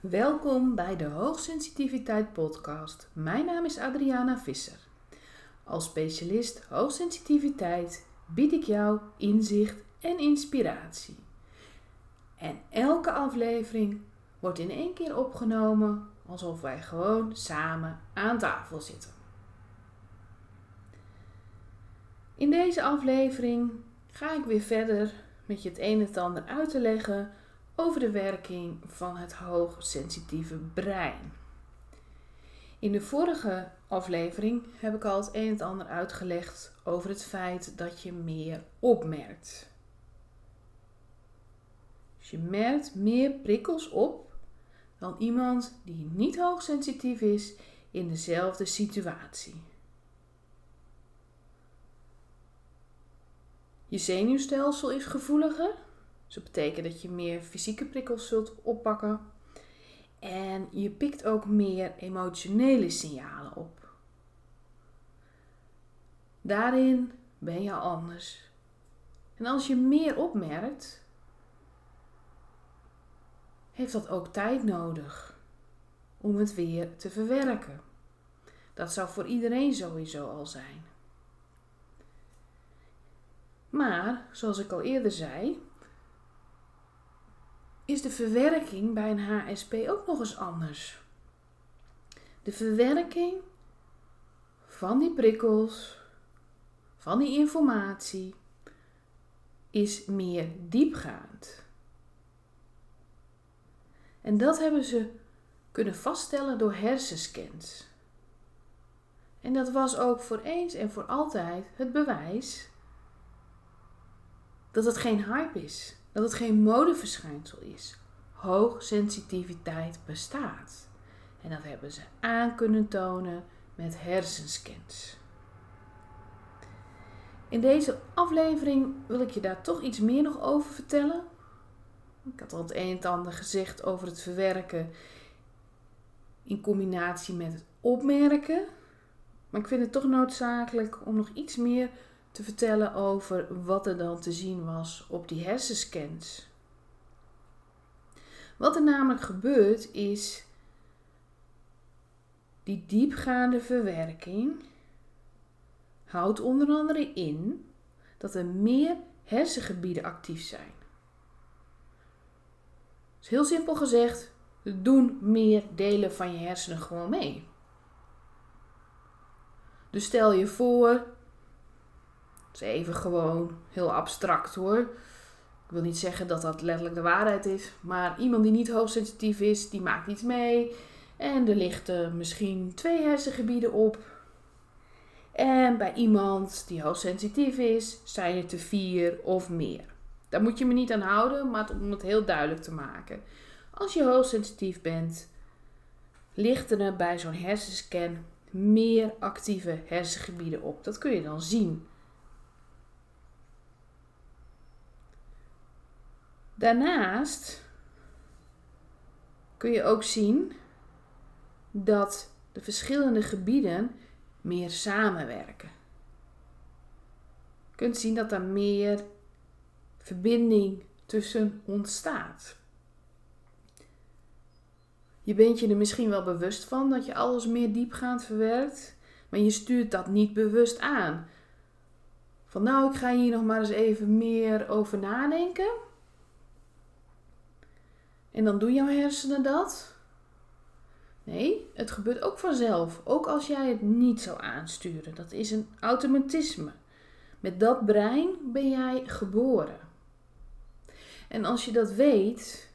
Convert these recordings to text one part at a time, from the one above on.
Welkom bij de Hoogsensitiviteit Podcast. Mijn naam is Adriana Visser. Als specialist hoogsensitiviteit bied ik jou inzicht en inspiratie. En elke aflevering wordt in één keer opgenomen alsof wij gewoon samen aan tafel zitten. In deze aflevering ga ik weer verder met je het een en ander uit te leggen over de werking van het hoogsensitieve brein. In de vorige aflevering heb ik al het een en ander uitgelegd over het feit dat je meer opmerkt. Je merkt meer prikkels op dan iemand die niet hoogsensitief is in dezelfde situatie. Je zenuwstelsel is gevoeliger. Dus dat betekent dat je meer fysieke prikkels zult oppakken. En je pikt ook meer emotionele signalen op. Daarin ben je anders. En als je meer opmerkt, heeft dat ook tijd nodig om het weer te verwerken. Dat zou voor iedereen sowieso al zijn. Maar, zoals ik al eerder zei, is de verwerking bij een HSP ook nog eens anders. De verwerking van die prikkels, van die informatie, is meer diepgaand. En dat hebben ze kunnen vaststellen door hersenscans. En dat was ook voor eens en voor altijd het bewijs dat het geen hype is, dat het geen modeverschijnsel is. Hoogsensitiviteit bestaat. En dat hebben ze aan kunnen tonen met hersenscans. In deze aflevering wil ik je daar toch iets meer nog over vertellen. Ik had al het een en ander gezegd over het verwerken in combinatie met het opmerken. Maar ik vind het toch noodzakelijk om nog iets meer te vertellen over wat er dan te zien was op die hersenscans. Wat er namelijk gebeurt is die diepgaande verwerking houdt onder andere in dat er meer hersengebieden actief zijn. Dus heel simpel gezegd, doen meer delen van je hersenen gewoon mee. Dus stel je voor is even gewoon heel abstract hoor. Ik wil niet zeggen dat dat letterlijk de waarheid is. Maar iemand die niet hoogsensitief is, die maakt iets mee. En er lichten misschien twee hersengebieden op. En bij iemand die hoogsensitief is, zijn het er vier of meer. Daar moet je me niet aan houden, maar om het heel duidelijk te maken. Als je hoogsensitief bent, lichten er bij zo'n hersenscan meer actieve hersengebieden op. Dat kun je dan zien Daarnaast kun je ook zien dat de verschillende gebieden meer samenwerken. Je kunt zien dat er meer verbinding tussen ontstaat. Je bent je er misschien wel bewust van dat je alles meer diepgaand verwerkt, maar je stuurt dat niet bewust aan. Van nou, ik ga hier nog maar eens even meer over nadenken. En dan doen jouw hersenen dat? Nee, het gebeurt ook vanzelf, ook als jij het niet zou aansturen. Dat is een automatisme. Met dat brein ben jij geboren. En als je dat weet,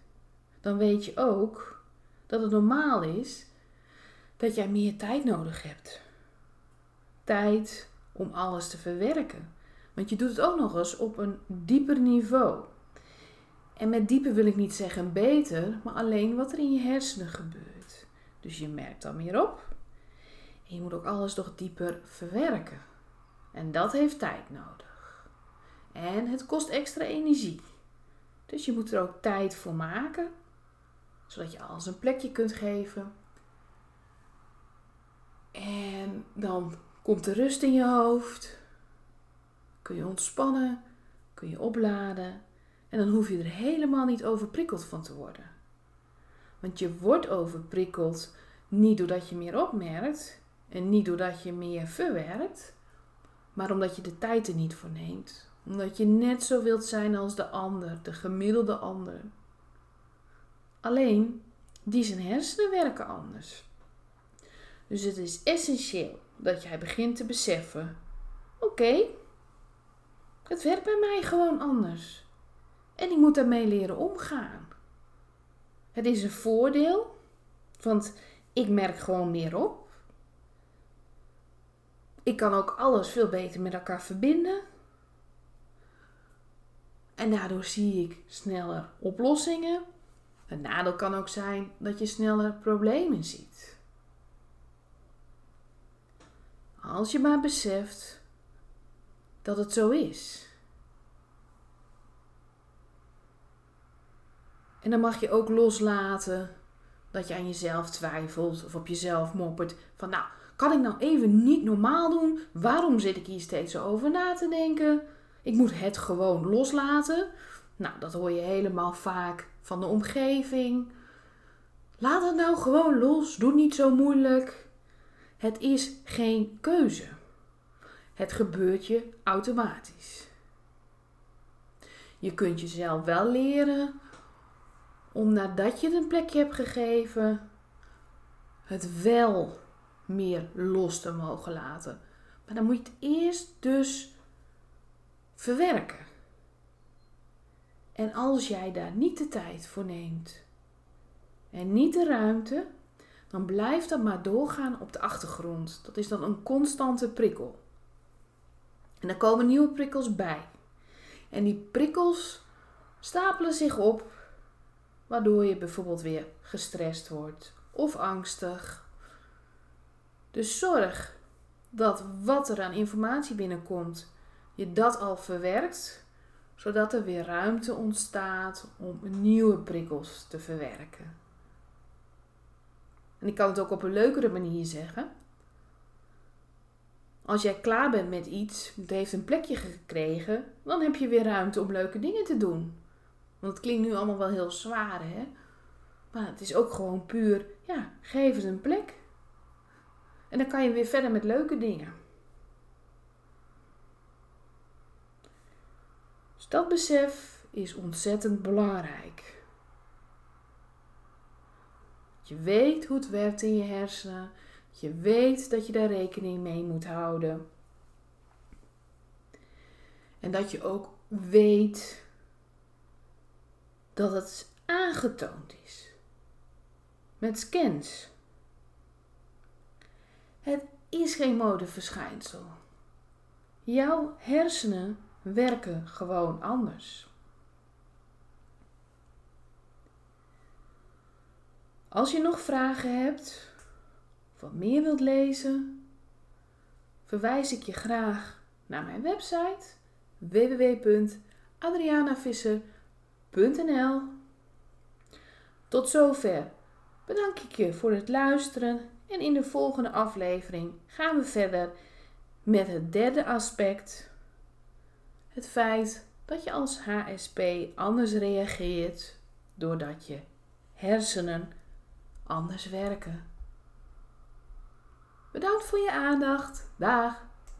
dan weet je ook dat het normaal is dat jij meer tijd nodig hebt. Tijd om alles te verwerken. Want je doet het ook nog eens op een dieper niveau. En met diepe wil ik niet zeggen beter, maar alleen wat er in je hersenen gebeurt. Dus je merkt dan meer op. En je moet ook alles nog dieper verwerken. En dat heeft tijd nodig. En het kost extra energie. Dus je moet er ook tijd voor maken, zodat je alles een plekje kunt geven. En dan komt de rust in je hoofd. Kun je ontspannen, kun je opladen en dan hoef je er helemaal niet overprikkeld van te worden. Want je wordt overprikkeld niet doordat je meer opmerkt en niet doordat je meer verwerkt, maar omdat je de tijd er niet voor neemt. Omdat je net zo wilt zijn als de ander, de gemiddelde ander. Alleen, die zijn hersenen werken anders. Dus het is essentieel dat jij begint te beseffen: oké, het werkt bij mij gewoon anders. En ik moet daarmee leren omgaan. Het is een voordeel, want ik merk gewoon meer op. Ik kan ook alles veel beter met elkaar verbinden. En daardoor zie ik sneller oplossingen. Een nadeel kan ook zijn dat je sneller problemen ziet. Als je maar beseft dat het zo is. En dan mag je ook loslaten dat je aan jezelf twijfelt of op jezelf moppert. Van nou, kan ik nou even niet normaal doen? Waarom zit ik hier steeds zo over na te denken? Ik moet het gewoon loslaten. Nou, dat hoor je helemaal vaak van de omgeving. Laat het nou gewoon los. Doe niet zo moeilijk. Het is geen keuze. Het gebeurt je automatisch. Je kunt jezelf wel leren om nadat je het een plekje hebt gegeven, het wel meer los te mogen laten. Maar dan moet je het eerst dus verwerken. En als jij daar niet de tijd voor neemt en niet de ruimte, dan blijft dat maar doorgaan op de achtergrond. Dat is dan een constante prikkel. En dan komen nieuwe prikkels bij. En die prikkels stapelen zich op, waardoor je bijvoorbeeld weer gestrest wordt of angstig. Dus zorg dat wat er aan informatie binnenkomt, je dat al verwerkt, zodat er weer ruimte ontstaat om nieuwe prikkels te verwerken. En ik kan het ook op een leukere manier zeggen. Als jij klaar bent met iets, het heeft een plekje gekregen, dan heb je weer ruimte om leuke dingen te doen. Want het klinkt nu allemaal wel heel zwaar, hè? Maar het is ook gewoon puur, ja, geef het een plek. En dan kan je weer verder met leuke dingen. Dus dat besef is ontzettend belangrijk. Je weet hoe het werkt in je hersenen. Je weet dat je daar rekening mee moet houden. En dat je ook weet dat het aangetoond is. Met scans. Het is geen modeverschijnsel. Jouw hersenen werken gewoon anders. Als je nog vragen hebt of meer wilt lezen, verwijs ik je graag naar mijn website Tot zover bedank ik je voor het luisteren en in de volgende aflevering gaan we verder met het derde aspect. Het feit dat je als HSP anders reageert doordat je hersenen anders werken. Bedankt voor je aandacht. Dag!